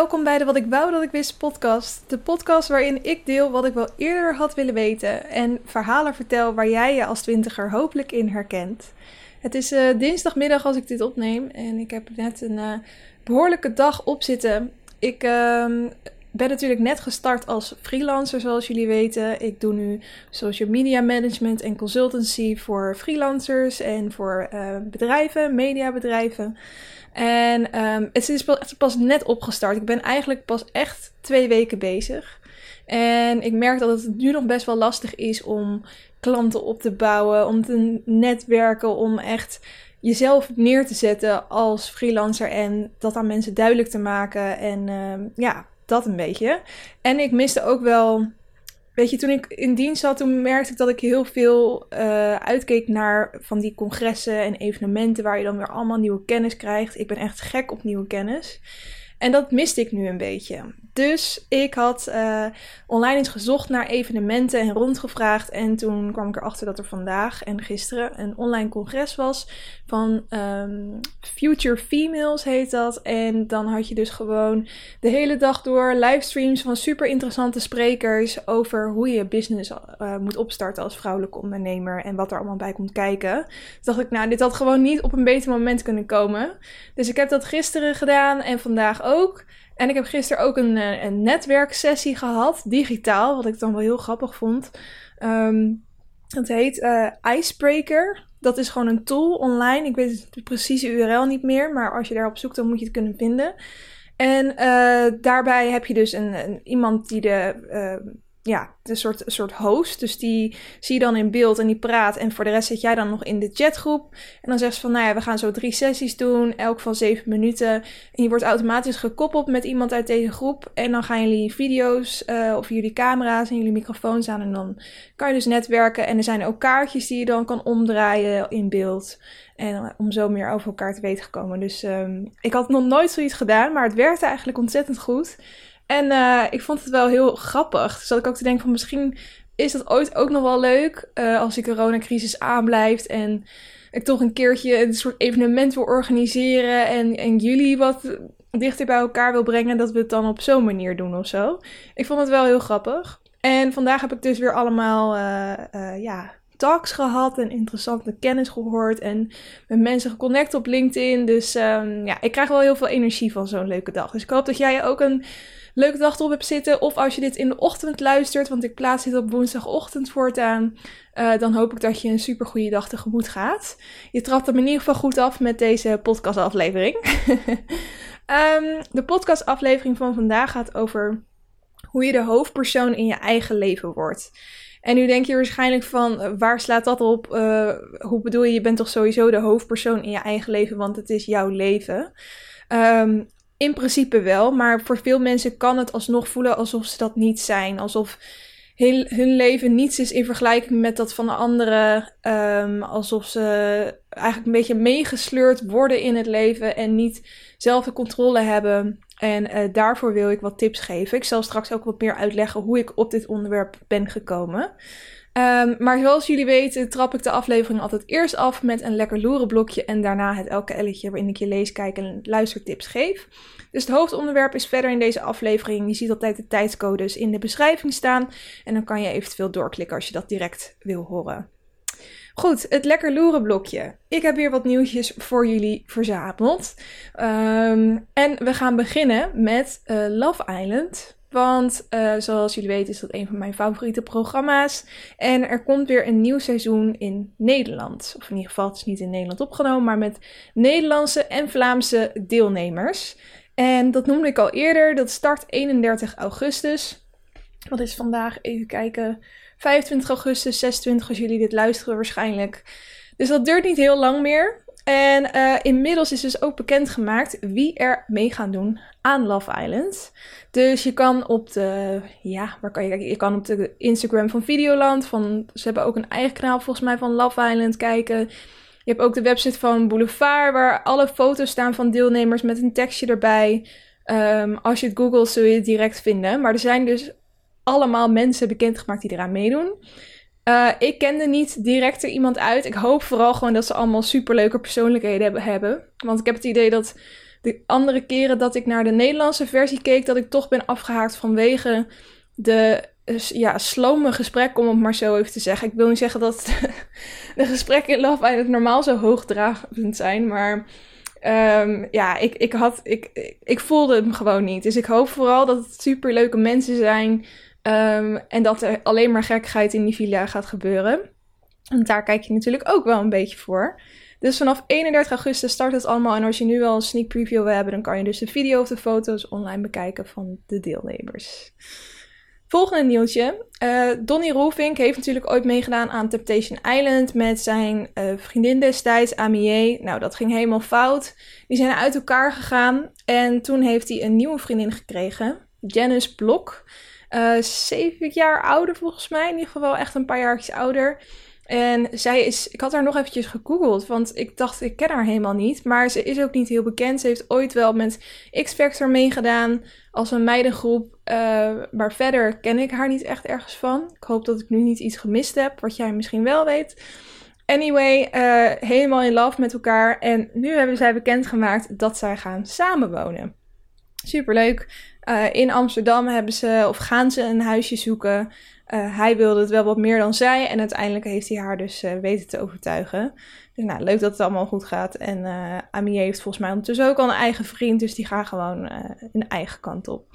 Welkom bij de Wat ik wou dat ik wist podcast. De podcast waarin ik deel wat ik wel eerder had willen weten en verhalen vertel waar jij je als twintiger hopelijk in herkent. Het is uh, dinsdagmiddag als ik dit opneem en ik heb net een uh, behoorlijke dag op zitten. Ik uh, ben natuurlijk net gestart als freelancer, zoals jullie weten. Ik doe nu social media management en consultancy voor freelancers en voor uh, bedrijven, mediabedrijven. En um, het is pas net opgestart. Ik ben eigenlijk pas echt twee weken bezig. En ik merk dat het nu nog best wel lastig is om klanten op te bouwen, om te netwerken, om echt jezelf neer te zetten als freelancer en dat aan mensen duidelijk te maken. En um, ja, dat een beetje. En ik miste ook wel Weet je, toen ik in dienst zat, toen merkte ik dat ik heel veel uh, uitkeek naar van die congressen en evenementen waar je dan weer allemaal nieuwe kennis krijgt. Ik ben echt gek op nieuwe kennis. En dat miste ik nu een beetje. Dus ik had uh, online eens gezocht naar evenementen en rondgevraagd. En toen kwam ik erachter dat er vandaag en gisteren een online congres was van um, Future Females heet dat. En dan had je dus gewoon de hele dag door livestreams van super interessante sprekers over hoe je business uh, moet opstarten als vrouwelijke ondernemer en wat er allemaal bij komt kijken. Dus dacht ik, nou, dit had gewoon niet op een beter moment kunnen komen. Dus ik heb dat gisteren gedaan en vandaag ook. En ik heb gisteren ook een, eh, een netwerksessie gehad, digitaal, wat ik dan wel heel grappig vond. Um, het heet uh, Icebreaker. Dat is gewoon een tool online. Ik weet de precieze URL niet meer, maar als je daarop zoekt, dan moet je het kunnen vinden. En uh, daarbij heb je dus een, een iemand die de ja, een soort, een soort host. Dus die zie je dan in beeld en die praat. En voor de rest zit jij dan nog in de chatgroep. En dan zegt ze van, nou ja, we gaan zo drie sessies doen, elk van zeven minuten. En je wordt automatisch gekoppeld met iemand uit deze groep. En dan gaan jullie video's uh, of jullie camera's en jullie microfoons aan. En dan kan je dus netwerken. En er zijn ook kaartjes die je dan kan omdraaien in beeld. En om zo meer over elkaar te weten te komen. Dus um, ik had nog nooit zoiets gedaan, maar het werkte eigenlijk ontzettend goed. En uh, ik vond het wel heel grappig. Dus dat ik ook te denken van misschien is dat ooit ook nog wel leuk uh, als die coronacrisis aanblijft en ik toch een keertje een soort evenement wil organiseren en, en jullie wat dichter bij elkaar wil brengen, dat we het dan op zo'n manier doen of zo. Ik vond het wel heel grappig. En vandaag heb ik dus weer allemaal uh, ja, talks gehad en interessante kennis gehoord en met mensen geconnect op LinkedIn. Dus um, ja, ik krijg wel heel veel energie van zo'n leuke dag. Dus ik hoop dat jij ook een leuke dag erop hebt zitten. Of als je dit in de ochtend luistert, want ik plaats dit op woensdagochtend voortaan. Uh, dan hoop ik dat je een super goede dag tegemoet gaat. Je trapt hem in ieder geval goed af met deze podcastaflevering. um, de podcastaflevering van vandaag gaat over hoe je de hoofdpersoon in je eigen leven wordt. En nu denk je waarschijnlijk van, waar slaat dat op? Uh, hoe bedoel je, je bent toch sowieso de hoofdpersoon in je eigen leven, want het is jouw leven. Um, in principe wel, maar voor veel mensen kan het alsnog voelen alsof ze dat niet zijn. Alsof hun leven niets is in vergelijking met dat van de anderen. Um, alsof ze eigenlijk een beetje meegesleurd worden in het leven en niet zelf de controle hebben. En uh, daarvoor wil ik wat tips geven. Ik zal straks ook wat meer uitleggen hoe ik op dit onderwerp ben gekomen. Um, maar zoals jullie weten trap ik de aflevering altijd eerst af met een lekker loerenblokje en daarna het elke elletje waarin ik je lees, kijk en luistertips geef. Dus het hoofdonderwerp is verder in deze aflevering. Je ziet altijd de tijdscodes in de beschrijving staan en dan kan je eventueel doorklikken als je dat direct wil horen. Goed, het lekker loerenblokje. Ik heb hier wat nieuwtjes voor jullie verzameld. Um, en we gaan beginnen met uh, Love Island. Want uh, zoals jullie weten is dat een van mijn favoriete programma's. En er komt weer een nieuw seizoen in Nederland. Of in ieder geval, het is niet in Nederland opgenomen, maar met Nederlandse en Vlaamse deelnemers. En dat noemde ik al eerder. Dat start 31 augustus. Wat is vandaag? Even kijken. 25 augustus, 26 als jullie dit luisteren waarschijnlijk. Dus dat duurt niet heel lang meer. En uh, inmiddels is dus ook bekendgemaakt wie er mee gaan doen aan Love Island. Dus je kan op de, ja, waar kan je? Je kan op de Instagram van Videoland, van, ze hebben ook een eigen kanaal volgens mij van Love Island kijken. Je hebt ook de website van Boulevard, waar alle foto's staan van deelnemers met een tekstje erbij. Um, als je het googelt zul je het direct vinden. Maar er zijn dus allemaal mensen bekendgemaakt die eraan meedoen. Uh, ik kende niet direct er iemand uit. Ik hoop vooral gewoon dat ze allemaal superleuke persoonlijkheden hebben. Want ik heb het idee dat de andere keren dat ik naar de Nederlandse versie keek, dat ik toch ben afgehaakt vanwege de ja, slome gesprek, om het maar zo even te zeggen. Ik wil niet zeggen dat de gesprekken in Love Island normaal zo hoogdragend zijn, maar um, ja, ik, ik, had, ik, ik voelde hem gewoon niet. Dus ik hoop vooral dat het super leuke mensen zijn um, en dat er alleen maar gekkigheid in die villa gaat gebeuren. En daar kijk je natuurlijk ook wel een beetje voor. Dus vanaf 31 augustus start het allemaal. En als je nu al een sneak preview wil hebben, dan kan je dus de video of de foto's online bekijken van de deelnemers. Volgende nieuwtje. Uh, Donny Roelvink heeft natuurlijk ooit meegedaan aan Temptation Island met zijn uh, vriendin destijds, Amie. Nou, dat ging helemaal fout. Die zijn uit elkaar gegaan en toen heeft hij een nieuwe vriendin gekregen, Janice Blok. Uh, zeven jaar ouder volgens mij, in ieder geval echt een paar jaartjes ouder. En zij is, ik had haar nog eventjes gegoogeld, want ik dacht, ik ken haar helemaal niet. Maar ze is ook niet heel bekend. Ze heeft ooit wel met X-Factor meegedaan als een meidengroep. Uh, maar verder ken ik haar niet echt ergens van. Ik hoop dat ik nu niet iets gemist heb, wat jij misschien wel weet. Anyway, uh, helemaal in love met elkaar. En nu hebben zij bekendgemaakt dat zij gaan samenwonen. Superleuk. Uh, in Amsterdam hebben ze, of gaan ze een huisje zoeken. Uh, hij wilde het wel wat meer dan zij. En uiteindelijk heeft hij haar dus uh, weten te overtuigen. Dus nou, leuk dat het allemaal goed gaat. En uh, heeft volgens mij ondertussen ook al een eigen vriend. Dus die gaan gewoon een eigen kant op.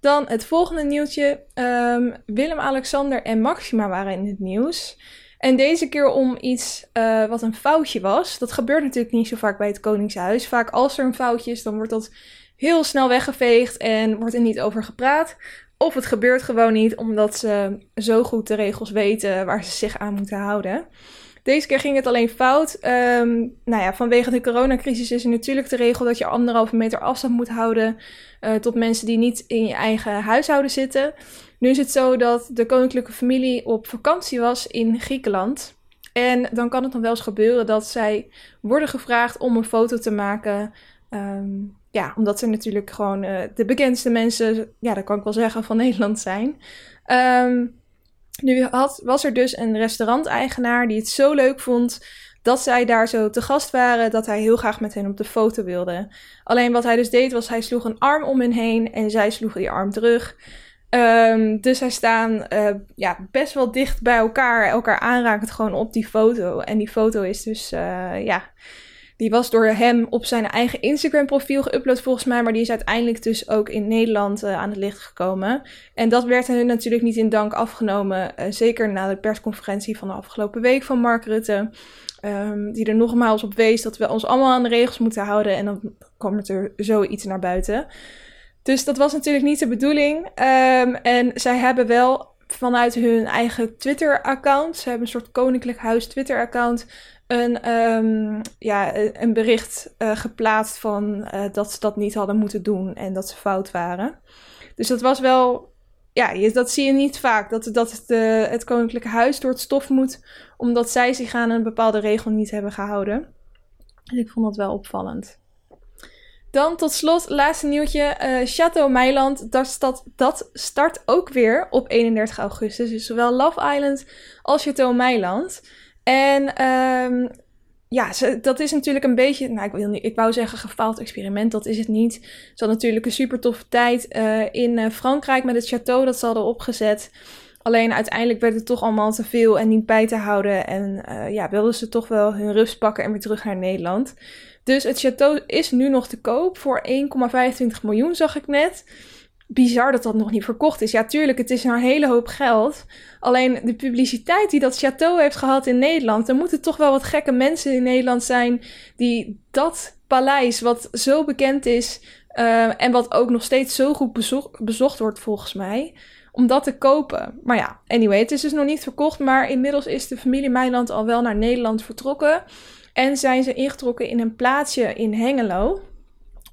Dan het volgende nieuwtje. Um, Willem-Alexander en Maxima waren in het nieuws. En deze keer om iets wat een foutje was. Dat gebeurt natuurlijk niet zo vaak bij het Koningshuis. Vaak als er een foutje is, dan wordt dat heel snel weggeveegd en wordt er niet over gepraat. Of het gebeurt gewoon niet omdat ze zo goed de regels weten waar ze zich aan moeten houden. Deze keer ging het alleen fout. Um, nou ja, vanwege de coronacrisis is er natuurlijk de regel dat je anderhalve meter afstand moet houden uh, tot mensen die niet in je eigen huishouden zitten. Nu is het zo dat de koninklijke familie op vakantie was in Griekenland. En dan kan het nog wel eens gebeuren dat zij worden gevraagd om een foto te maken um, ja, omdat ze natuurlijk gewoon uh, de bekendste mensen, ja, dat kan ik wel zeggen, van Nederland zijn. Um, nu had, was er dus een restauranteigenaar die het zo leuk vond dat zij daar zo te gast waren, dat hij heel graag met hen op de foto wilde. Alleen wat hij dus deed, was hij sloeg een arm om hen heen en zij sloegen die arm terug. Um, dus zij staan uh, ja, best wel dicht bij elkaar, elkaar aanrakend gewoon op die foto. En die foto is dus, uh, ja, die was door hem op zijn eigen Instagram-profiel geüpload volgens mij, maar die is uiteindelijk dus ook in Nederland uh, aan het licht gekomen. En dat werd hen natuurlijk niet in dank afgenomen, uh, zeker na de persconferentie van de afgelopen week van Mark Rutte. Um, die er nogmaals op wees dat we ons allemaal aan de regels moeten houden en dan kwam er zoiets naar buiten. Dus dat was natuurlijk niet de bedoeling. Um, en zij hebben wel vanuit hun eigen Twitter-account, ze hebben een soort Koninklijk Huis Twitter-account, een, um, ja, een bericht uh, geplaatst van uh, dat ze dat niet hadden moeten doen en dat ze fout waren. Dus dat was wel, ja, dat zie je niet vaak. Dat, dat het, uh, het Koninklijke Huis door het stof moet, omdat zij zich aan een bepaalde regel niet hebben gehouden. Dus ik vond dat wel opvallend. Dan tot slot, laatste nieuwtje. Chateau Meiland, dat, dat, dat start ook weer op 31 augustus. Dus zowel Love Island als Chateau Meiland. En um, ja, dat is natuurlijk een beetje, nou ik, wil niet, ik wou zeggen gefaald experiment, dat is het niet. Ze hadden natuurlijk een super toffe tijd uh, in uh, Frankrijk met het château dat ze hadden opgezet. Alleen uiteindelijk werd het toch allemaal te veel en niet bij te houden. En uh, ja, wilden ze toch wel hun rust pakken en weer terug naar Nederland. Dus het château is nu nog te koop voor 1,25 miljoen, zag ik net bizar dat dat nog niet verkocht is. Ja, tuurlijk, het is een hele hoop geld. Alleen de publiciteit die dat château heeft gehad in Nederland. Er moeten toch wel wat gekke mensen in Nederland zijn die dat paleis, wat zo bekend is uh, en wat ook nog steeds zo goed bezocht, bezocht wordt volgens mij, om dat te kopen. Maar ja, anyway, het is dus nog niet verkocht, maar inmiddels is de familie Meiland al wel naar Nederland vertrokken. En zijn ze ingetrokken in een plaatsje in Hengelo.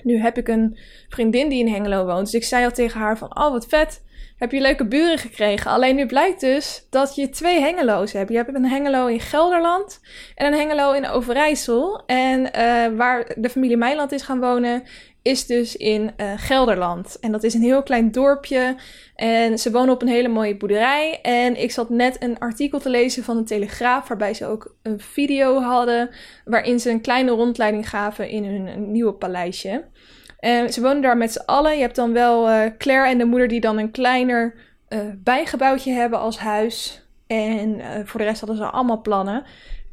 Nu heb ik een vriendin die in Hengelo woont. Dus ik zei al tegen haar van, oh wat vet, heb je leuke buren gekregen. Alleen nu blijkt dus dat je twee Hengelo's hebt. Je hebt een Hengelo in Gelderland en een Hengelo in Overijssel. En uh, waar de familie Meiland is gaan wonen, is dus in uh, Gelderland. En dat is een heel klein dorpje. En ze wonen op een hele mooie boerderij. En ik zat net een artikel te lezen van de Telegraaf, waarbij ze ook een video hadden. Waarin ze een kleine rondleiding gaven in hun nieuwe paleisje. En ze wonen daar met z'n allen. Je hebt dan wel uh, Claire en de moeder die dan een kleiner uh, bijgebouwtje hebben als huis. En voor de rest hadden ze allemaal plannen.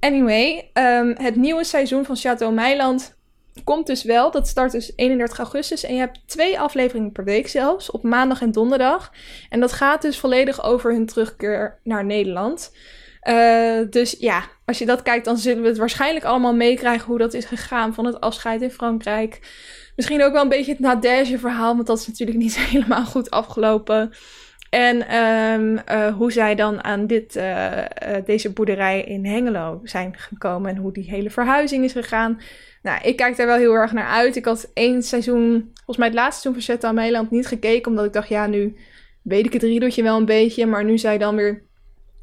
Anyway, um, het nieuwe seizoen van Chateau Meiland komt dus wel. Dat start dus 31 augustus. En je hebt twee afleveringen per week zelfs. Op maandag en donderdag. En dat gaat dus volledig over hun terugkeer naar Nederland. Uh, dus ja, als je dat kijkt, dan zullen we het waarschijnlijk allemaal meekrijgen hoe dat is gegaan van het afscheid in Frankrijk. Misschien ook wel een beetje het Nadege verhaal, want dat is natuurlijk niet helemaal goed afgelopen. En um, uh, hoe zij dan aan dit, uh, deze boerderij in Hengelo zijn gekomen en hoe die hele verhuizing is gegaan. Nou, ik kijk daar wel heel erg naar uit. Ik had één seizoen, volgens mij het laatste seizoen van Zeta Meiland niet gekeken. Omdat ik dacht, ja, nu weet ik het riedeltje wel een beetje. Maar nu zij dan weer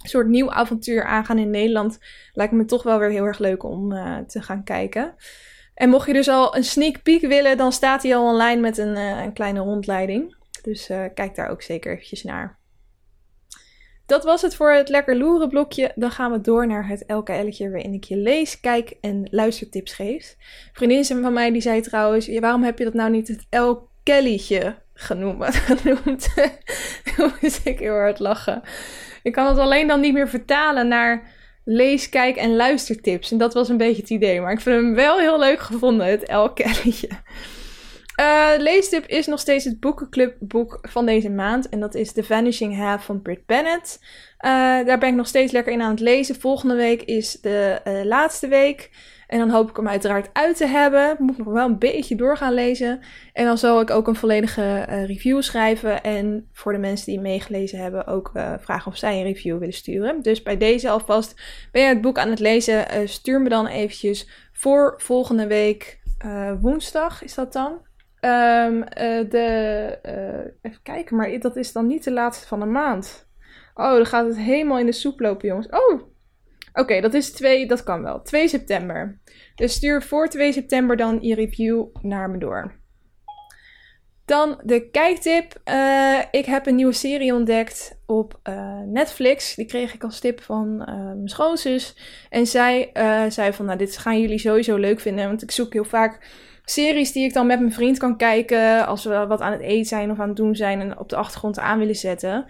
een soort nieuw avontuur aangaan in Nederland. Lijkt me toch wel weer heel erg leuk om te gaan kijken. En mocht je dus al een sneak peek willen, dan staat hij al online met een, een kleine rondleiding. Dus uh, kijk daar ook zeker eventjes naar. Dat was het voor het lekker loeren blokje. Dan gaan we door naar het LKL'tje waarin ik je lees, kijk en luistertips geef. Vriendin van mij die zei trouwens, waarom heb je dat nou niet het El Kellytje genoemd? genoemd. moest ik heel hard lachen. Ik kan het alleen dan niet meer vertalen naar lees, kijk en luistertips. En dat was een beetje het idee. Maar ik vind hem wel heel leuk gevonden, het El Kellytje. Uh, leestip is nog steeds het boekenclubboek van deze maand. En dat is The Vanishing Half van Britt Bennett. Uh, daar ben ik nog steeds lekker in aan het lezen. Volgende week is de uh, laatste week. En dan hoop ik hem uiteraard uit te hebben. Moet nog wel een beetje door gaan lezen. En dan zal ik ook een volledige review schrijven. En voor de mensen die meegelezen hebben ook vragen of zij een review willen sturen. Dus bij deze alvast ben je het boek aan het lezen. stuur me dan eventjes voor volgende week woensdag. Is dat dan? Um, uh, de, uh, even kijken, maar dat is dan niet de laatste van de maand. Oh, dan gaat het helemaal in de soep lopen, jongens. Oh, oké, dat is 2, dat kan wel. 2 september. Dus stuur voor 2 september dan je review naar me door. Dan de kijktip. Uh, ik heb een nieuwe serie ontdekt op Netflix. Die kreeg ik als tip van mijn schoonzus. En zij zei van, nou, dit gaan jullie sowieso leuk vinden. Want ik zoek heel vaak series die ik dan met mijn vriend kan kijken als we wat aan het eten zijn of aan het doen zijn en op de achtergrond aan willen zetten.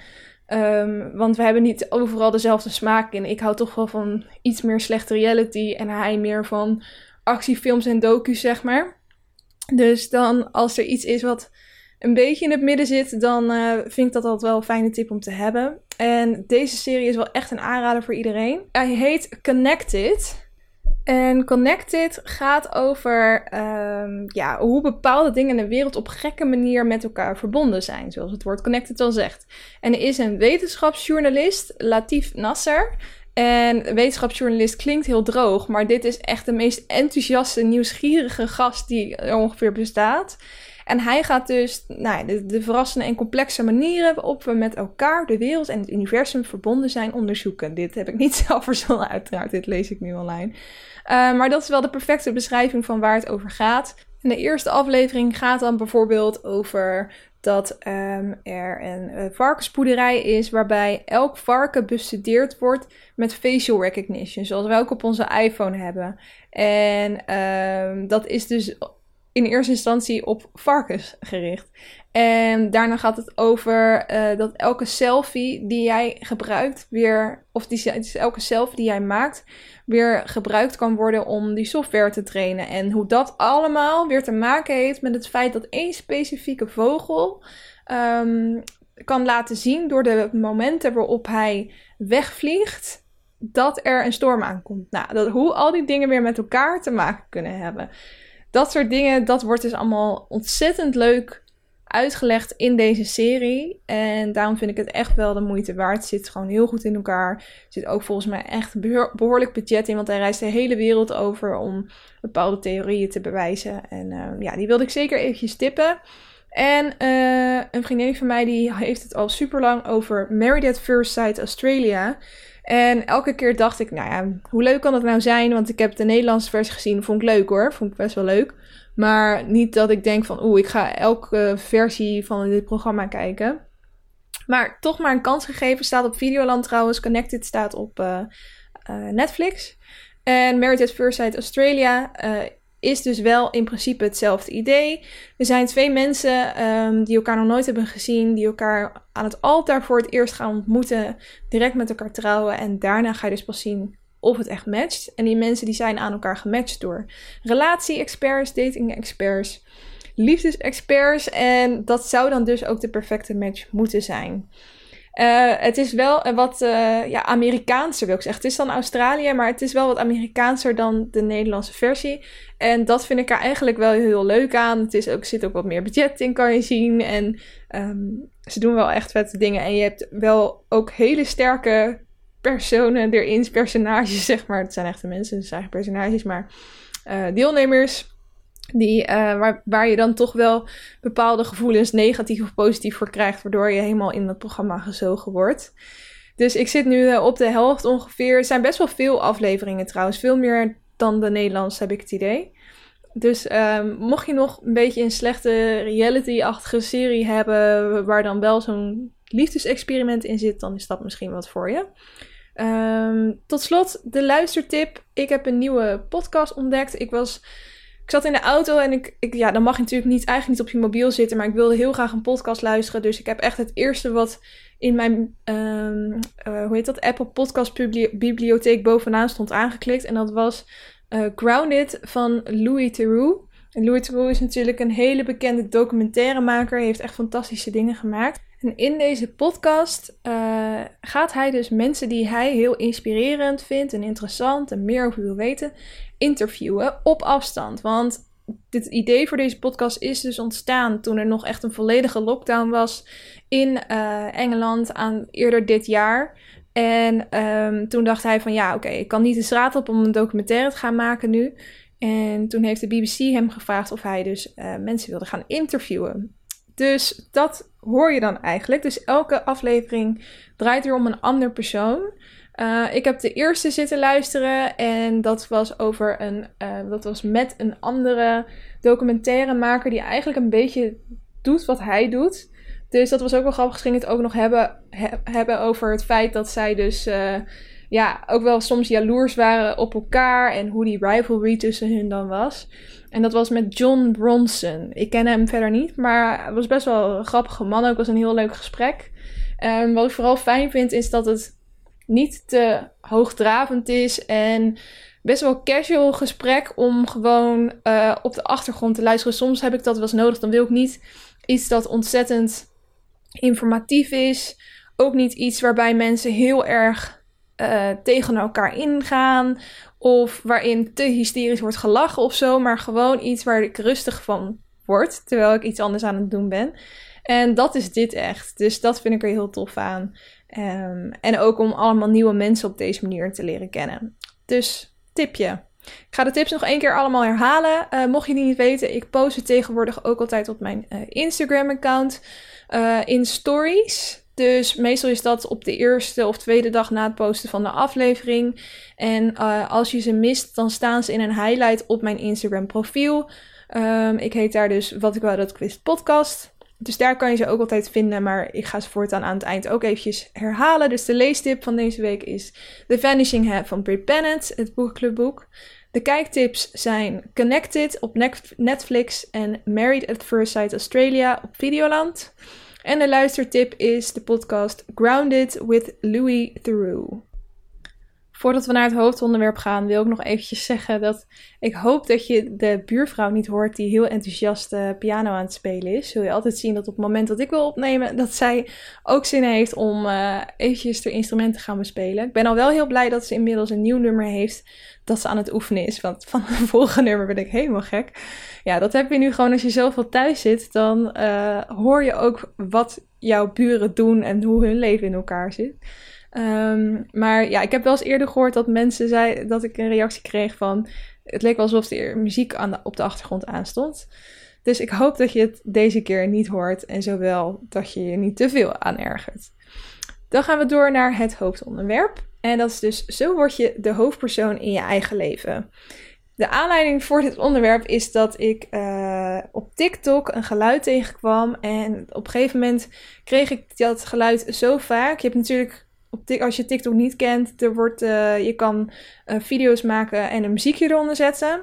Um, want we hebben niet overal dezelfde smaak in. Ik hou toch wel van iets meer slechte reality en hij meer van actiefilms en docu's, zeg maar. Dus dan als er iets is wat een beetje in het midden zit, dan uh, vind ik dat altijd wel een fijne tip om te hebben. En deze serie is wel echt een aanrader voor iedereen. Hij heet Connected. En Connected gaat over um, ja, hoe bepaalde dingen in de wereld op gekke manier met elkaar verbonden zijn, zoals het woord Connected al zegt. En er is een wetenschapsjournalist, Latif Nasser. En wetenschapsjournalist klinkt heel droog, maar dit is echt de meest enthousiaste, nieuwsgierige gast die er ongeveer bestaat. En hij gaat dus nou, de, de, verrassende en complexe manieren waarop we met elkaar, de wereld en het universum verbonden zijn onderzoeken. Dit heb ik niet zelf verzonnen, uiteraard. Dit lees ik nu online. Uh, maar dat is wel de perfecte beschrijving van waar het over gaat. En de eerste aflevering gaat dan bijvoorbeeld over dat um, er een uh, varkenspoederij is waarbij elk varken bestudeerd wordt met facial recognition, zoals we ook op onze iPhone hebben. En um, dat is dus in eerste instantie op varkens gericht. En daarna gaat het over uh, dat elke selfie die jij gebruikt weer, of die, elke selfie die jij maakt, weer gebruikt kan worden om die software te trainen. En hoe dat allemaal weer te maken heeft met het feit dat één specifieke vogel um, kan laten zien door de momenten waarop hij wegvliegt, dat er een storm aankomt. Nou, dat, hoe al die dingen weer met elkaar te maken kunnen hebben. Dat soort dingen, dat wordt dus allemaal ontzettend leuk uitgelegd in deze serie. En daarom vind ik het echt wel de moeite waard. Het zit gewoon heel goed in elkaar. Er zit ook volgens mij echt behoorlijk budget in. Want hij reist de hele wereld over om bepaalde theorieën te bewijzen. En uh, ja, die wilde ik zeker eventjes tippen. En uh, een vriendin van mij die heeft het al super lang over Married at First Sight Australia. En elke keer dacht ik, nou ja, hoe leuk kan het nou zijn? Want ik heb de Nederlandse versie gezien, vond ik leuk hoor, vond ik best wel leuk. Maar niet dat ik denk van, oeh, ik ga elke versie van dit programma kijken. Maar toch maar een kans gegeven. Staat op Videoland trouwens. Connected staat op uh, uh, Netflix. En Married at First Sight Australia uh, is dus wel in principe hetzelfde idee. Er zijn twee mensen um, die elkaar nog nooit hebben gezien, die elkaar aan het altaar voor het eerst gaan ontmoeten, direct met elkaar trouwen en daarna ga je dus pas zien of het echt matcht. En die mensen die zijn aan elkaar gematcht door relatie-experts, dating-experts, liefdesexperts en dat zou dan dus ook de perfecte match moeten zijn. Uh, het is wel wat uh, ja, Amerikaanser, wil ik zeggen. Het is dan Australië, maar het is wel wat Amerikaanser dan de Nederlandse versie. En dat vind ik er eigenlijk wel heel leuk aan. Het is ook, zit ook wat meer budget in, kan je zien. En um, ze doen wel echt vette dingen. En je hebt wel ook hele sterke personen erin, personages, zeg maar. Het zijn echte mensen, dus zijn personages, maar uh, deelnemers. Die, uh, waar, waar je dan toch wel bepaalde gevoelens negatief of positief voor krijgt, waardoor je helemaal in het programma gezogen wordt. Dus ik zit nu uh, op de helft ongeveer. Er zijn best wel veel afleveringen trouwens, veel meer dan de Nederlandse heb ik het idee. Dus um, mocht je nog een beetje een slechte reality-achtige serie hebben, waar dan wel zo'n liefdesexperiment in zit, dan is dat misschien wat voor je. Um, tot slot, de luistertip. Ik heb een nieuwe podcast ontdekt. Ik was ik zat in de auto en ik, ik, ja, dan mag je natuurlijk niet, eigenlijk niet op je mobiel zitten, maar ik wilde heel graag een podcast luisteren. Dus ik heb echt het eerste wat in mijn, um, uh, hoe heet dat, Apple Podcast bibliotheek bovenaan stond aangeklikt. En dat was uh, Grounded van Louis Theroux. Louis Theroux is natuurlijk een hele bekende documentairemaker. Hij heeft echt fantastische dingen gemaakt. En in deze podcast uh, gaat hij dus mensen die hij heel inspirerend vindt en interessant en meer over wil weten, interviewen op afstand. Want dit idee voor deze podcast is dus ontstaan toen er nog echt een volledige lockdown was in uh, Engeland aan eerder dit jaar. En um, toen dacht hij van ja, oké, ik kan niet de straat op om een documentaire te gaan maken nu. En toen heeft de BBC hem gevraagd of hij dus uh, mensen wilde gaan interviewen. Dus dat hoor je dan eigenlijk. Dus elke aflevering draait er om een ander persoon. Uh, ik heb de eerste zitten luisteren en dat was over een, uh, dat was met een andere documentairemaker die eigenlijk een beetje doet wat hij doet. Dus dat was ook wel grappig. Ze gingen het ook nog hebben, he, hebben over het feit dat zij dus uh, ja, ook wel soms jaloers waren op elkaar en hoe die rivalry tussen hun dan was. En dat was met John Bronson. Ik ken hem verder niet, maar het was best wel een grappige man. Ook was een heel leuk gesprek. Um, wat ik vooral fijn vind is dat het niet te hoogdravend is en best wel casual gesprek om gewoon uh, op de achtergrond te luisteren. Soms heb ik dat wel eens nodig. Dan wil ik niet iets dat ontzettend informatief is. Ook niet iets waarbij mensen heel erg uh, tegen elkaar ingaan. Of waarin te hysterisch wordt gelachen of zo. Maar gewoon iets waar ik rustig van word. Terwijl ik iets anders aan het doen ben. En dat is dit echt. Dus dat vind ik er heel tof aan. Um, en ook om allemaal nieuwe mensen op deze manier te leren kennen. Dus tipje. Ik ga de tips nog één keer allemaal herhalen. Uh, mocht je niet weten, ik post het tegenwoordig ook altijd op mijn uh, Instagram-account in stories. Dus meestal is dat op de eerste of tweede dag na het posten van de aflevering. En als je ze mist, dan staan ze in een highlight op mijn Instagram profiel. Um, ik heet daar dus Wat ik wou dat ik podcast. Dus daar kan je ze ook altijd vinden, maar ik ga ze voortaan aan het eind ook eventjes herhalen. Dus de leestip van deze week is The Vanishing Half van Brit Bennett, het boekclubboek. De kijktips zijn Connected op Netflix en Married at First Sight Australia op Videoland. En de luistertip is de podcast Grounded with Louis Theroux. Voordat we naar het hoofdonderwerp gaan, wil ik nog eventjes zeggen dat ik hoop dat je de buurvrouw niet hoort die heel enthousiast uh, piano aan het spelen is. Zul je altijd zien dat op het moment dat ik wil opnemen, dat zij ook zin heeft om uh, eventjes haar instrument te gaan bespelen. Ik ben al wel heel blij dat ze inmiddels een nieuw nummer heeft dat ze aan het oefenen is. Want van het volgende nummer ben ik helemaal gek. Ja, dat heb je nu gewoon als je zoveel thuis zit, dan uh, hoor je ook wat jouw buren doen en hoe hun leven in elkaar zit. Um, maar ja, ik heb wel eens eerder gehoord dat mensen zeiden dat ik een reactie kreeg van. Het leek wel alsof er muziek aan op de achtergrond aanstond. Dus ik hoop dat je het deze keer niet hoort en zowel dat je je niet te veel aan ergert. Dan gaan we door naar het hoofdonderwerp. En dat is dus, zo word je de hoofdpersoon in je eigen leven. De aanleiding voor dit onderwerp is dat ik uh, op TikTok een geluid tegenkwam. En op een gegeven moment kreeg ik dat geluid zo vaak. Je hebt natuurlijk, op als je TikTok niet kent, er wordt, uh, je kan uh, video's maken en een muziekje eronder zetten.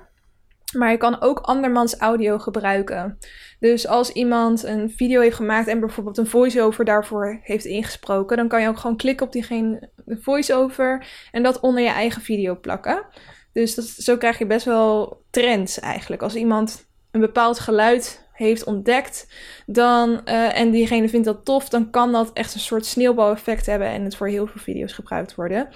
Maar je kan ook andermans audio gebruiken. Dus als iemand een video heeft gemaakt en bijvoorbeeld een voice-over daarvoor heeft ingesproken, dan kan je ook gewoon klikken op diegene voice-over en dat onder je eigen video plakken. Dus dat, zo krijg je best wel trends eigenlijk. Als iemand een bepaald geluid heeft ontdekt dan, uh, en diegene vindt dat tof, dan kan dat echt een soort sneeuwbaleffect hebben en het voor heel veel video's gebruikt worden.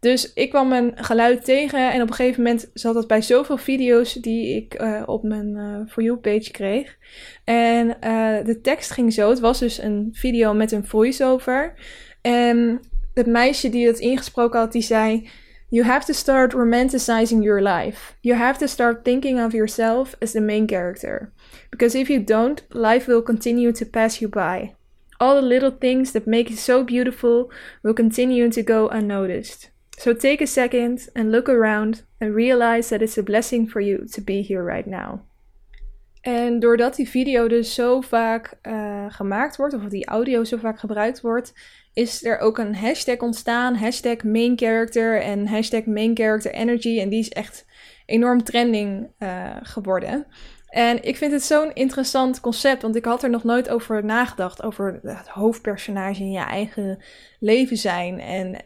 Dus ik kwam mijn geluid tegen en op een gegeven moment zat dat bij zoveel video's die ik uh, op mijn uh, For You page kreeg. En de tekst ging zo, het was dus een video met een voice-over. En het meisje die het ingesproken had, die zei... You have to start romanticizing your life. You have to start thinking of yourself as the main character. Because if you don't, life will continue to pass you by. All the little things that make it so beautiful will continue to go unnoticed. So take a second and look around and realize that it's a blessing for you to be here right now. En doordat die video dus zo vaak uh, gemaakt wordt, of die audio zo vaak gebruikt wordt, is er ook een hashtag ontstaan. Hashtag main character en hashtag main character energy. En die is echt enorm trending uh, geworden. En ik vind het zo'n interessant concept, want ik had er nog nooit over nagedacht. Over het hoofdpersonage in je eigen leven zijn. En,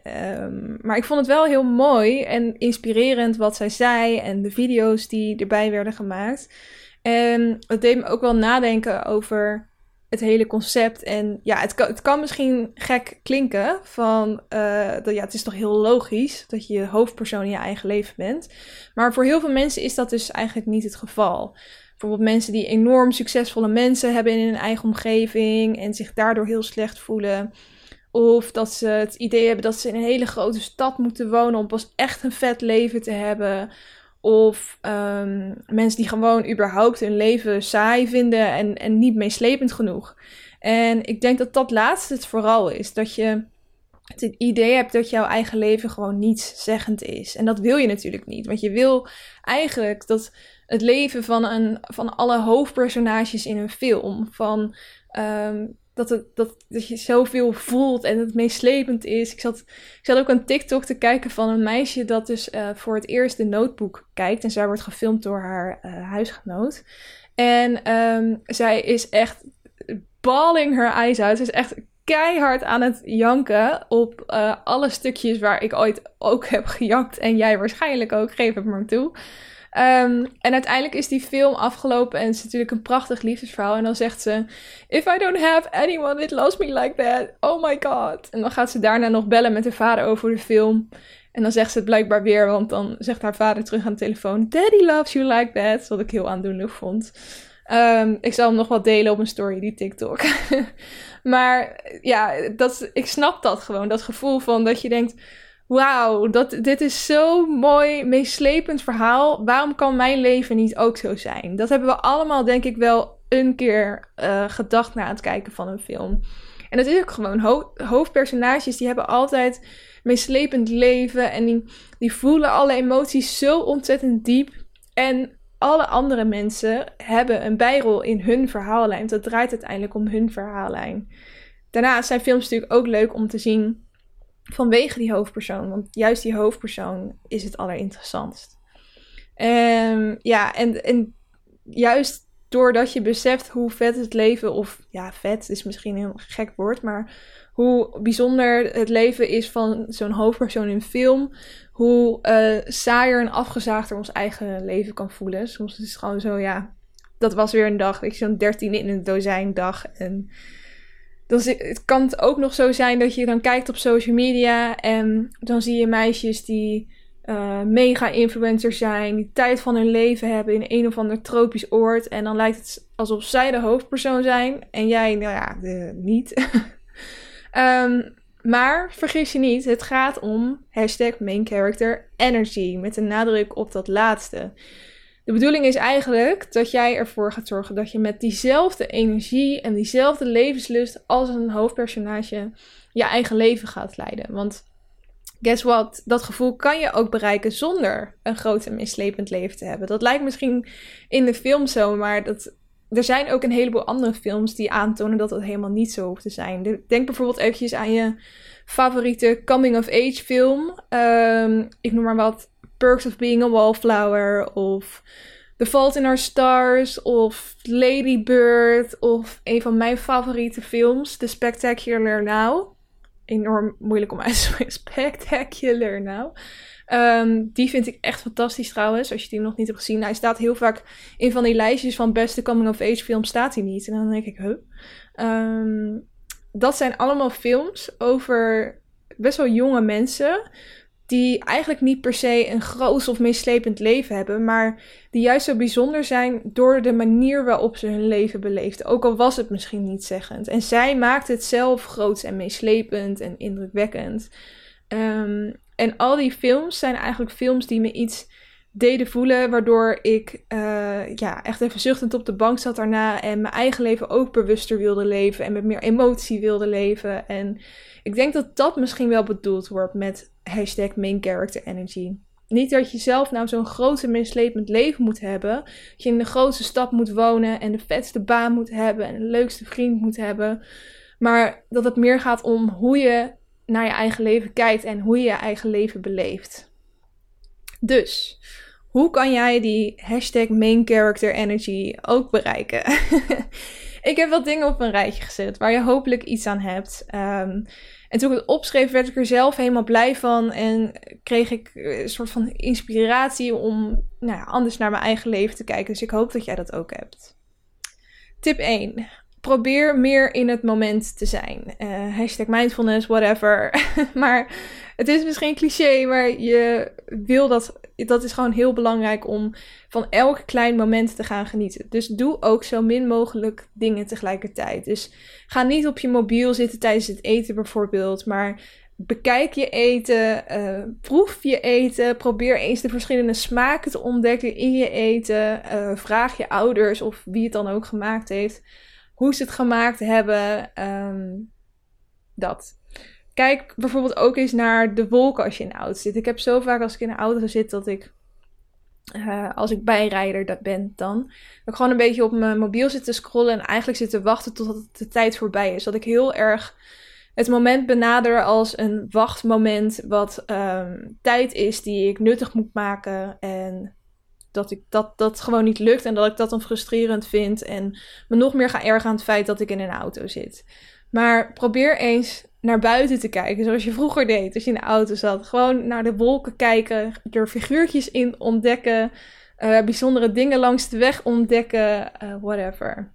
um, maar ik vond het wel heel mooi en inspirerend wat zij zei en de video's die erbij werden gemaakt. En het deed me ook wel nadenken over het hele concept. En ja, het kan, het kan misschien gek klinken van, uh, dat, ja, het is toch heel logisch dat je hoofdpersoon in je eigen leven bent. Maar voor heel veel mensen is dat dus eigenlijk niet het geval. Bijvoorbeeld mensen die enorm succesvolle mensen hebben in hun eigen omgeving en zich daardoor heel slecht voelen. Of dat ze het idee hebben dat ze in een hele grote stad moeten wonen om pas echt een vet leven te hebben. Of um, mensen die gewoon überhaupt hun leven saai vinden en, en niet meeslepend genoeg. En ik denk dat dat laatste het vooral is. Dat je het idee hebt dat jouw eigen leven gewoon niets zeggend is. En dat wil je natuurlijk niet. Want je wil eigenlijk dat het leven van, een, van alle hoofdpersonages in een film. Van um, dat, het, dat, dat je zoveel voelt en het meeslepend is. Ik zat, ik zat ook een TikTok te kijken van een meisje dat dus uh, voor het eerst de notebook kijkt. En zij wordt gefilmd door haar uh, huisgenoot. En um, zij is echt balling her eyes out. Ze is echt keihard aan het janken op uh, alle stukjes waar ik ooit ook heb gejankt. En jij waarschijnlijk ook, geef het maar toe. Um, en uiteindelijk is die film afgelopen en het is natuurlijk een prachtig liefdesverhaal. En dan zegt ze: If I don't have anyone that loves me like that, oh my god. En dan gaat ze daarna nog bellen met haar vader over de film. En dan zegt ze het blijkbaar weer, want dan zegt haar vader terug aan de telefoon: Daddy loves you like that. Wat ik heel aandoenlijk vond. Um, ik zal hem nog wat delen op een story, die TikTok. maar ja, dat, ik snap dat gewoon. Dat gevoel van dat je denkt wauw, dit is zo'n mooi, meeslepend verhaal. Waarom kan mijn leven niet ook zo zijn? Dat hebben we allemaal, denk ik, wel een keer uh, gedacht na het kijken van een film. En dat is ook gewoon, ho hoofdpersonages die hebben altijd meeslepend leven en die, die voelen alle emoties zo ontzettend diep. En alle andere mensen hebben een bijrol in hun verhaallijn. Dat draait uiteindelijk om hun verhaallijn. Daarnaast zijn films natuurlijk ook leuk om te zien vanwege die hoofdpersoon. Want juist die hoofdpersoon is het allerinteressantst. Um, ja, en, en juist doordat je beseft hoe vet het leven, of ja, vet is misschien een gek woord, maar hoe bijzonder het leven is van zo'n hoofdpersoon in film. Hoe uh, saaier en afgezaagder ons eigen leven kan voelen. Soms is het gewoon zo, ja, dat was weer een dag. Ik zo'n 13 in een dozijn dag. En dan het kan het ook nog zo zijn dat je dan kijkt op social media en dan zie je meisjes die uh, mega influencers zijn, die tijd van hun leven hebben in een of ander tropisch oord. En dan lijkt het alsof zij de hoofdpersoon zijn en jij, nou ja, de, niet. um, maar vergis je niet, het gaat om hashtag main character energy, met een nadruk op dat laatste. De bedoeling is eigenlijk dat jij ervoor gaat zorgen dat je met diezelfde energie en diezelfde levenslust als een hoofdpersonage je eigen leven gaat leiden. Want guess what? Dat gevoel kan je ook bereiken zonder een groot en mislepend leven te hebben. Dat lijkt misschien in de film zo, maar dat, er zijn ook een heleboel andere films die aantonen dat het helemaal niet zo hoeft te zijn. Denk bijvoorbeeld eventjes aan je favoriete coming-of-age film. Ehm, ik noem maar wat Perks of Being a Wallflower of The Fault in Our Stars of Lady Bird of een van mijn favoriete films, The Spectacular Now. Enorm moeilijk om uit te spreken. Spectacular Now. Ehm, die vind ik echt fantastisch trouwens, als je die nog niet hebt gezien. Hij staat heel vaak in van die lijstjes van beste coming-of-age films, staat hij niet. En dan denk ik, huh? Um, dat zijn allemaal films over best wel jonge mensen. Die eigenlijk niet per se een groot of meeslepend leven hebben. Maar die juist zo bijzonder zijn door de manier waarop ze hun leven beleefden. Ook al was het misschien niet zeggend. En zij maakte het zelf groots en meeslepend en indrukwekkend. Um, en al die films zijn eigenlijk films die me iets deden voelen, waardoor ik uh, ja, echt even zuchtend op de bank zat daarna en mijn eigen leven ook bewuster wilde leven en met meer emotie wilde leven. En ik denk dat dat misschien wel bedoeld wordt met hashtag main character energy. Niet dat je zelf nou zo'n groot en mislepend leven moet hebben. Dat je in de grootste stad moet wonen en de vetste baan moet hebben en de leukste vriend moet hebben. Maar dat het meer gaat om hoe je naar je eigen leven kijkt en hoe je je eigen leven beleeft. Dus, hoe kan jij die hashtag main character energy ook bereiken? ik heb wat dingen op een rijtje gezet waar je hopelijk iets aan hebt. Um, en toen ik het opschreef, werd ik er zelf helemaal blij van. En kreeg ik een soort van inspiratie om nou ja, anders naar mijn eigen leven te kijken. Dus ik hoop dat jij dat ook hebt. Tip 1 probeer meer in het moment te zijn. Uh, hashtag mindfulness, whatever. maar het is misschien cliché, maar je wil dat. Dat is gewoon heel belangrijk om van elk klein moment te gaan genieten. Dus doe ook zo min mogelijk dingen tegelijkertijd. Dus ga niet op je mobiel zitten tijdens het eten bijvoorbeeld, maar bekijk je eten, uh, proef je eten, probeer eens de verschillende smaken te ontdekken in je eten. Uh, vraag je ouders of wie het dan ook gemaakt heeft hoe ze het gemaakt hebben. Ehm, dat. Kijk bijvoorbeeld ook eens naar de wolken als je in de auto zit. Ik heb zo vaak als ik in de auto zit dat ik, uh, als ik bijrijder dat ben dan, dat ik gewoon een beetje op mijn mobiel zit te scrollen en eigenlijk zit te wachten totdat de tijd voorbij is. Dat ik heel erg het moment benader als een wachtmoment wat um, tijd is die ik nuttig moet maken en dat ik dat, dat gewoon niet lukt en dat ik dat dan frustrerend vind en me nog meer ga ergeren aan het feit dat ik in een auto zit. Maar probeer eens naar buiten te kijken, zoals je vroeger deed als je in de auto zat. Gewoon naar de wolken kijken, er figuurtjes in ontdekken, uh, bijzondere dingen langs de weg ontdekken, uh, whatever.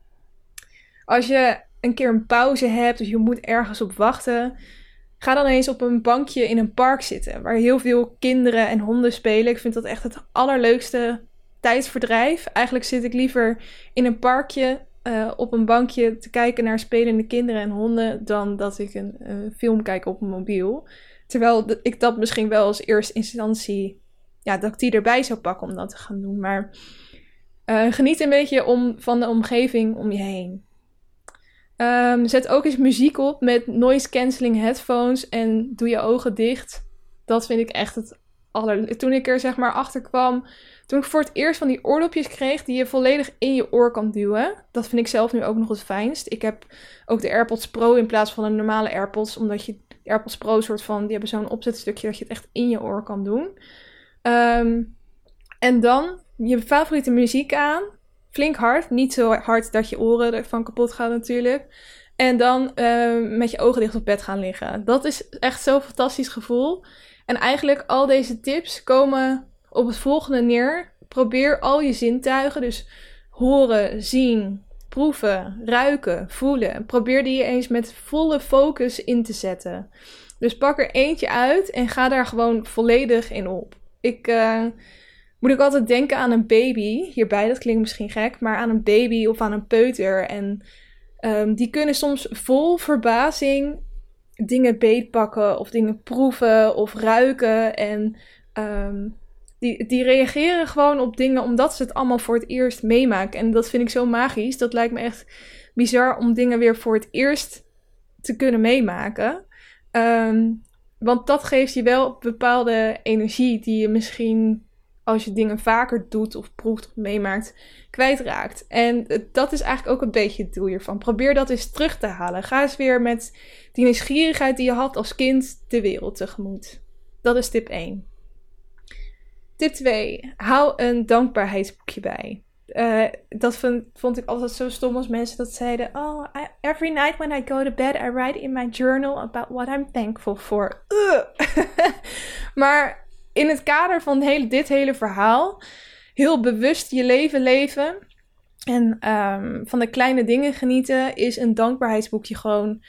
Als je een keer een pauze hebt of je moet ergens op wachten, ga dan eens op een bankje in een park zitten waar heel veel kinderen en honden spelen. Ik vind dat echt het allerleukste tijdsverdrijf. Eigenlijk zit ik liever in een parkje uh, op een bankje te kijken naar spelende kinderen en honden dan dat ik een uh, film kijk op mijn mobiel. Terwijl ik dat misschien wel als eerste instantie, ja, dat ik die erbij zou pakken om dat te gaan doen. Maar uh, geniet een beetje om, van de omgeving om je heen. Um, zet ook eens muziek op met noise cancelling headphones en doe je ogen dicht. Dat vind ik echt het aller... Toen ik er zeg maar achter kwam toen ik voor het eerst van die oordopjes kreeg die je volledig in je oor kan duwen. Dat vind ik zelf nu ook nog het fijnst. Ik heb ook de AirPods Pro in plaats van de normale AirPods. Omdat je AirPods Pro soort van, die hebben zo'n opzetstukje dat je het echt in je oor kan doen. Um, en dan je favoriete muziek aan. Flink hard. Niet zo hard dat je oren ervan kapot gaan natuurlijk. En dan uh, met je ogen dicht op bed gaan liggen. Dat is echt zo'n fantastisch gevoel. En eigenlijk al deze tips komen op het volgende neer. Probeer al je zintuigen, dus horen, zien, proeven, ruiken, voelen. Probeer die eens met volle focus in te zetten. Dus pak er eentje uit en ga daar gewoon volledig in op. Ik uh, moet ook altijd denken aan een baby. Hierbij, dat klinkt misschien gek, maar aan een baby of aan een peuter. En um, die kunnen soms vol verbazing dingen beetpakken of dingen proeven of ruiken. En um, die, die reageren gewoon op dingen omdat ze het allemaal voor het eerst meemaken. En dat vind ik zo magisch. Dat lijkt me echt bizar om dingen weer voor het eerst te kunnen meemaken. Um, want dat geeft je wel bepaalde energie die je misschien als je dingen vaker doet of proeft of meemaakt, kwijtraakt. En dat is eigenlijk ook een beetje het doel hiervan. Probeer dat eens terug te halen. Ga eens weer met die nieuwsgierigheid die je had als kind de wereld tegemoet. Dat is tip 1. Tip 2. Hou een dankbaarheidsboekje bij. Uh, dat vond, ik altijd zo stom als mensen dat zeiden. Oh, every night when I go to bed, I write in my journal about what I'm thankful for. maar in het kader van dit hele verhaal, heel bewust je leven leven en um, van de kleine dingen genieten, is een dankbaarheidsboekje gewoon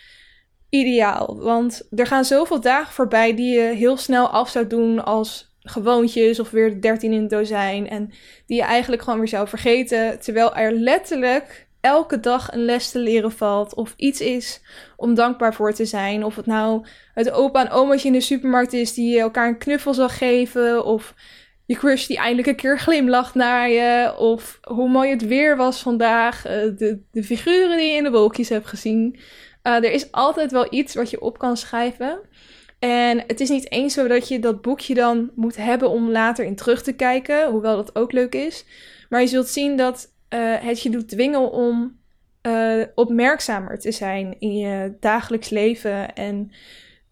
ideaal. Want er gaan zoveel dagen voorbij die je heel snel af zou doen als gewoontjes of weer 13 in het dozijn. En die je eigenlijk gewoon weer zou vergeten. Terwijl er letterlijk elke dag een les te leren valt. Of iets is om dankbaar voor te zijn. Of het nou het opa en omaatje in de supermarkt is die je elkaar een knuffel zal geven. Of je crush die eindelijk een keer glimlacht naar je. Of hoe mooi het weer was vandaag. Eh, de, de figuren die je in de wolkjes hebt gezien. Uh, er is altijd wel iets wat je op kan schrijven. En het is niet eens zo dat je dat boekje dan moet hebben om later in terug te kijken, hoewel dat ook leuk is. Maar je zult zien dat uh, het je doet dwingen om uh, opmerkzamer te zijn in je dagelijks leven. En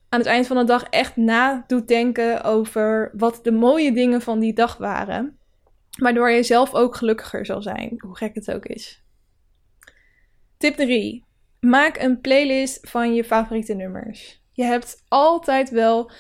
aan het eind van de dag echt na doet denken over wat de mooie dingen van die dag waren. Waardoor je zelf ook gelukkiger zal zijn, hoe gek het ook is. Tip 3. Maak een playlist van je favoriete nummers. Je hebt altijd wel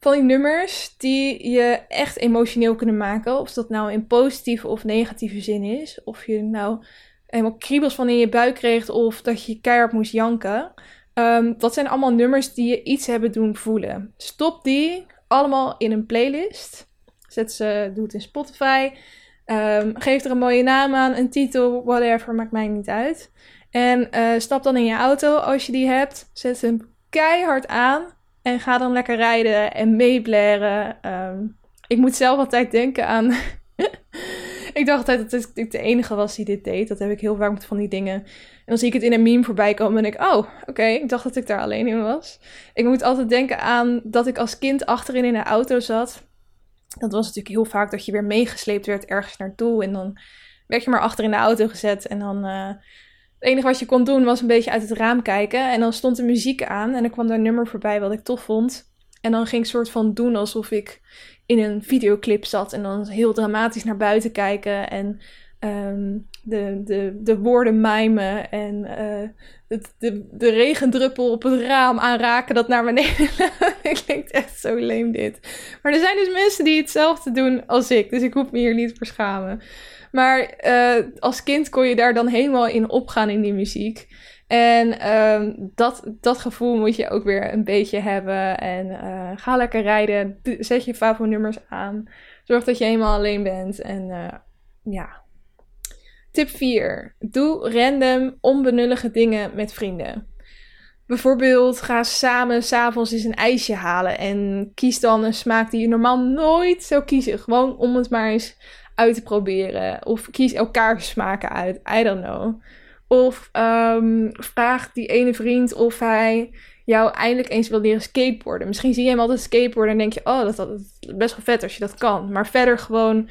van die nummers die je echt emotioneel kunnen maken. Of dat nou in positieve of negatieve zin is. Of je nou helemaal kriebels van in je buik kreeg of dat je keihard moest janken. Um, dat zijn allemaal nummers die je iets hebben doen voelen. Stop die allemaal in een playlist. Zet ze, doe het in Spotify. Um, geef er een mooie naam aan, een titel, whatever, maakt mij niet uit. En uh, stap dan in je auto als je die hebt. Zet hem keihard aan. En ga dan lekker rijden en meeblaren. Um, ik moet zelf altijd denken aan. ik dacht altijd dat ik de enige was die dit deed. Dat heb ik heel vaak van die dingen. En dan zie ik het in een meme voorbij komen en ik, oh, oké, ik dacht dat ik daar alleen in was. Ik moet altijd denken aan dat ik als kind achterin in de auto zat. Dat was natuurlijk heel vaak dat je weer meegesleept werd ergens naartoe. En dan werd je maar achter in de auto gezet. En dan uh, het enige wat je kon doen was een beetje uit het raam kijken. En dan stond de muziek aan en er kwam daar een nummer voorbij wat ik tof vond. En dan ging ik soort van doen alsof ik in een videoclip zat. En dan heel dramatisch naar buiten kijken. En um, de, de, de woorden mijmen. En uh, het, de, de regendruppel op het raam aanraken dat naar beneden klinkt echt zo leem dit. Maar er zijn dus mensen die hetzelfde doen als ik. Dus ik hoef me hier niet voor schamen. Maar uh, als kind kon je daar dan helemaal in opgaan in die muziek. En uh, dat, dat gevoel moet je ook weer een beetje hebben. En uh, ga lekker rijden. Zet je favo-nummers aan. Zorg dat je helemaal alleen bent. En uh, ja. Tip 4. Doe random, onbenullige dingen met vrienden. Bijvoorbeeld ga samen s'avonds eens een ijsje halen. En kies dan een smaak die je normaal nooit zou kiezen. Gewoon om het maar eens uit te proberen. Of kies elkaar smaken uit. I don't know. Of um, vraag die ene vriend of hij jou eindelijk eens wil leren skateboarden. Misschien zie je hem altijd skateboarden en denk je, oh, dat, is best wel vet als je dat kan. Maar verder gewoon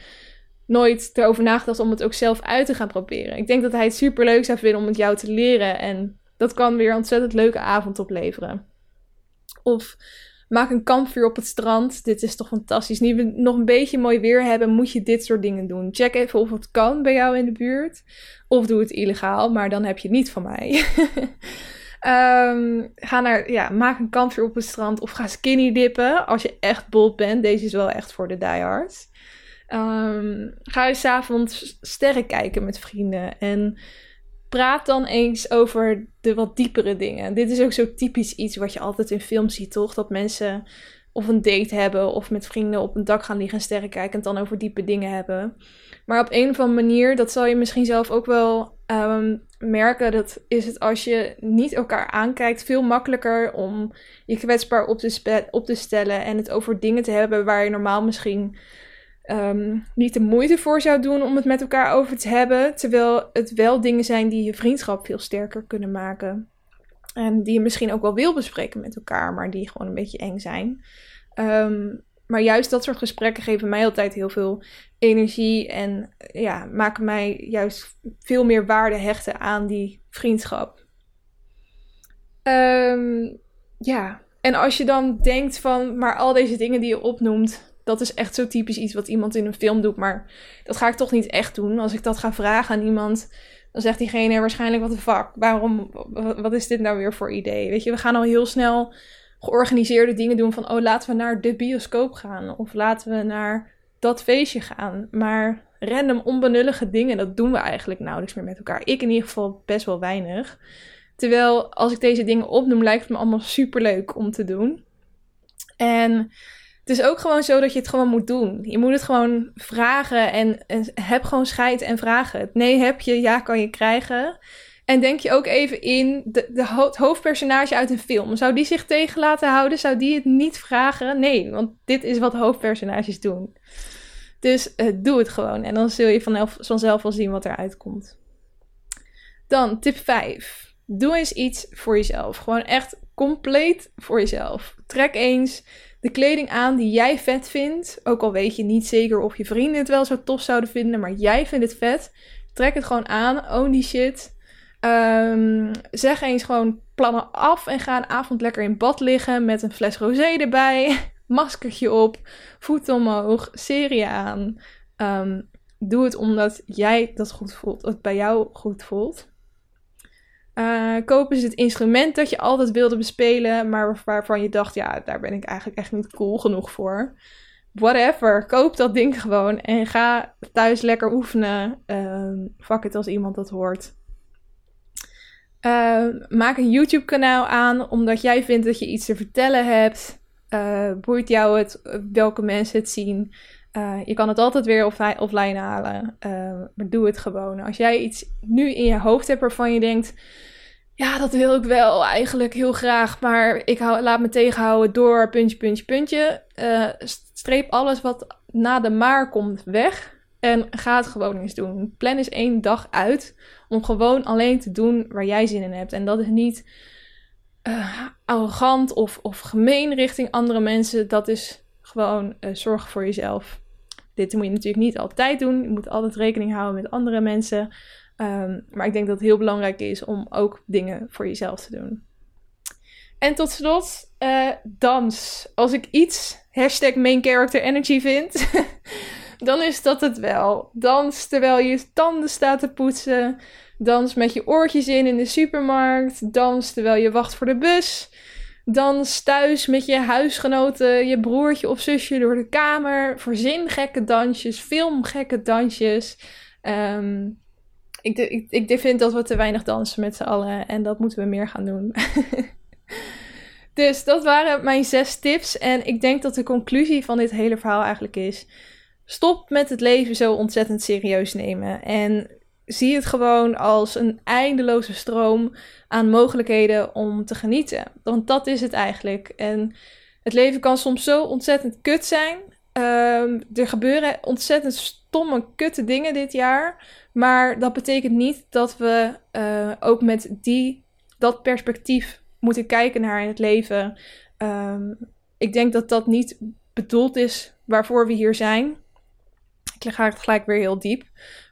nooit erover nagedacht om het ook zelf uit te gaan proberen. Ik denk dat hij het super leuk zou vinden om het jou te leren. En dat kan weer een ontzettend leuke avond opleveren. Of Maak een kampvuur op het strand. Dit is toch fantastisch. Nu we nog een beetje mooi weer hebben, moet je dit soort dingen doen. Check even of het kan bij jou in de buurt. Of doe het illegaal, maar dan heb je niet van mij. um, ga naar, ja, maak een kampvuur op het strand. Of ga skinny dippen als je echt bold bent. Deze is wel echt voor de diehards. Um, ga je s'avonds sterren kijken met vrienden. En praat dan eens over de wat diepere dingen. Dit is ook zo typisch iets wat je altijd in films ziet, toch? Dat mensen of een date hebben of met vrienden op een dak gaan liggen en sterren kijken en het dan over diepe dingen hebben. Maar op een of andere manier, dat zal je misschien zelf ook wel um, merken, dat is het als je niet elkaar aankijkt veel makkelijker om je kwetsbaar op te stellen en het over dingen te hebben waar je normaal misschien um, niet de moeite voor zou doen om het met elkaar over te hebben. Terwijl het wel dingen zijn die je vriendschap veel sterker kunnen maken. En die je misschien ook wel wil bespreken met elkaar, maar die gewoon een beetje eng zijn. Ehm, maar juist dat soort gesprekken geven mij altijd heel veel energie en ja, maken mij juist veel meer waarde hechten aan die vriendschap. Ehm, ja, en als je dan denkt van, maar al deze dingen die je opnoemt, dat is echt zo typisch iets wat iemand in een film doet, maar dat ga ik toch niet echt doen. Als ik dat ga vragen aan iemand, dan zegt diegene waarschijnlijk: wat de fuck, waarom, wat is dit nou weer voor idee? Weet je, we gaan al heel snel georganiseerde dingen doen van: oh, laten we naar de bioscoop gaan of laten we naar dat feestje gaan. Maar random onbenullige dingen, dat doen we eigenlijk nauwelijks meer met elkaar. Ik in ieder geval best wel weinig. Terwijl als ik deze dingen opnoem, lijkt het me allemaal super leuk om te doen. En het is ook gewoon zo dat je het gewoon moet doen. Je moet het gewoon vragen en, en heb gewoon scheid en vragen. Nee heb je, ja kan je krijgen. En denk je ook even in de, de het hoofdpersonage uit een film. Zou die zich tegen laten houden? Zou die het niet vragen? Nee, want dit is wat hoofdpersonages doen. Dus uh, doe het gewoon. En dan zul je vanzelf, vanzelf wel zien wat eruit komt. Dan tip 5. Doe eens iets voor jezelf. Gewoon echt compleet voor jezelf. Trek eens de kleding aan die jij vet vindt. Ook al weet je niet zeker of je vrienden het wel zo tof zouden vinden, maar jij vindt het vet. Trek het gewoon aan. Own die shit. Um, zeg eens gewoon plannen af en ga een avond lekker in bad liggen met een fles rosé erbij. Maskertje op, voeten omhoog, serie aan. Um, doe het omdat jij dat goed voelt, het bij jou goed voelt. Uh, kopen ze het instrument dat je altijd wilde bespelen, maar waarvan je dacht, ja, daar ben ik eigenlijk echt niet cool genoeg voor. Whatever, koop dat ding gewoon en ga thuis lekker oefenen. Uh, fuck het als iemand dat hoort. Uh, maak een YouTube-kanaal aan omdat jij vindt dat je iets te vertellen hebt. Uh, boeit jou het welke mensen het zien? Uh, je kan het altijd weer offline halen, maar doe het gewoon. Als jij iets nu in je hoofd hebt waarvan je denkt: ja, dat wil ik wel eigenlijk heel graag, maar ik hou, laat me tegenhouden door puntje, puntje, puntje. Uh, streep alles wat na de maar komt weg en ga het gewoon eens doen. Plan eens één dag uit om gewoon alleen te doen waar jij zin in hebt. En dat is niet arrogant of, of gemeen richting andere mensen. Dat is gewoon zorgen voor jezelf. Dit moet je natuurlijk niet altijd doen. Je moet altijd rekening houden met andere mensen. Um, maar ik denk dat het heel belangrijk is om ook dingen voor jezelf te doen. En tot slot, uh, dans. Als ik iets hashtag main character energy vind, dan is dat het wel. Dans terwijl je tanden staat te poetsen. Dans met je oortjes in in de supermarkt. Dans terwijl je wacht voor de bus. Dans thuis met je huisgenoten, je broertje of zusje door de kamer. Verzin gekke dansjes, film gekke dansjes. Um, ik, ik, ik vind dat we te weinig dansen met z'n allen en dat moeten we meer gaan doen. dus dat waren mijn zes tips. En ik denk dat de conclusie van dit hele verhaal eigenlijk is: stop met het leven zo ontzettend serieus nemen. En zie het gewoon als een eindeloze stroom aan mogelijkheden om te genieten. Want dat is het eigenlijk. En het leven kan soms zo ontzettend kut zijn. Um, er gebeuren ontzettend stomme, kutte dingen dit jaar. Maar dat betekent niet dat we uh, ook met die, dat perspectief moeten kijken naar het leven. Um, ik denk dat dat niet bedoeld is waarvoor we hier zijn. Ik ga het gelijk weer heel diep.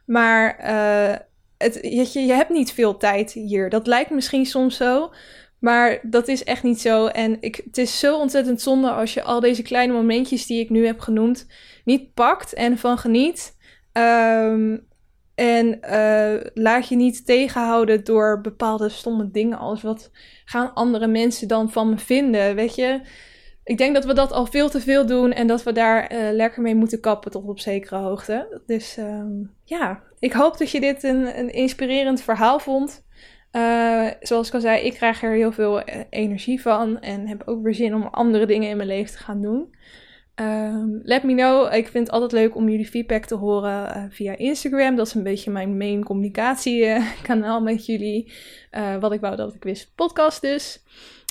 Maar uh, het, je, je hebt niet veel tijd hier. Dat lijkt misschien soms zo. Maar dat is echt niet zo. En ik, het is zo ontzettend zonde als je al deze kleine momentjes die ik nu heb genoemd niet pakt en van geniet. Um, en uh, laat je niet tegenhouden door bepaalde stomme dingen als wat gaan andere mensen dan van me vinden, weet je. Ik denk dat we dat al veel te veel doen en dat we daar uh, lekker mee moeten kappen tot op zekere hoogte. Dus um, ja, ik hoop dat je dit een, een inspirerend verhaal vond. Uh, zoals ik al zei, ik krijg er heel veel energie van en heb ook weer zin om andere dingen in mijn leven te gaan doen. Um, let me know. Ik vind het altijd leuk om jullie feedback te horen via Instagram. Dat is een beetje mijn main communicatiekanaal met jullie. Wat ik wou dat ik wist, podcast dus.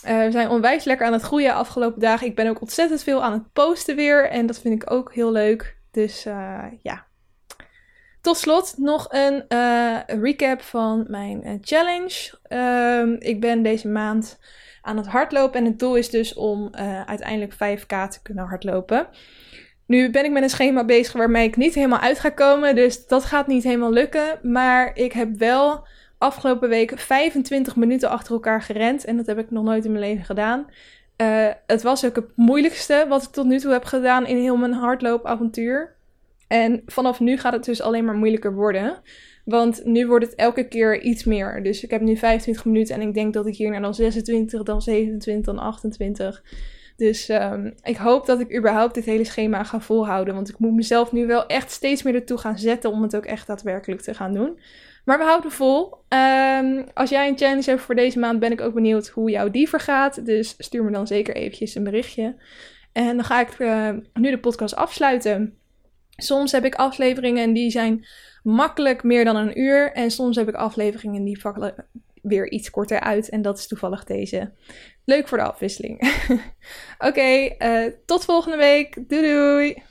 Uh, we zijn onwijs lekker aan het groeien afgelopen dagen. Ik ben ook ontzettend veel aan het posten weer. En dat vind ik ook heel leuk. Dus ja. Tot slot nog een uh, recap van mijn challenge. Uh, ik ben deze maand aan het hardlopen en het doel is dus om uiteindelijk 5k te kunnen hardlopen. Nu ben ik met een schema bezig waarmee ik niet helemaal uit ga komen, dus dat gaat niet helemaal lukken. Maar ik heb wel afgelopen week 25 minuten achter elkaar gerend en dat heb ik nog nooit in mijn leven gedaan. Uh, het was ook het moeilijkste wat ik tot nu toe heb gedaan in heel mijn hardloopavontuur. En vanaf nu gaat het dus alleen maar moeilijker worden. Want nu wordt het elke keer iets meer. Dus ik heb nu 25 minuten en ik denk dat ik hier naar dan 26, dan 27, dan 28. Dus um, ik hoop dat ik überhaupt dit hele schema ga volhouden. Want ik moet mezelf nu wel echt steeds meer ertoe gaan zetten om het ook echt daadwerkelijk te gaan doen. Maar we houden vol. Um, als jij een challenge hebt voor deze maand, ben ik ook benieuwd hoe jouw die vergaat. Dus stuur me dan zeker eventjes een berichtje. En dan ga ik uh, nu de podcast afsluiten. Soms heb ik afleveringen en die zijn makkelijk meer dan een uur. En soms heb ik afleveringen die vakken weer iets korter uit. En dat is toevallig deze. Leuk voor de afwisseling. Oké, uh, tot volgende week. Doei doei!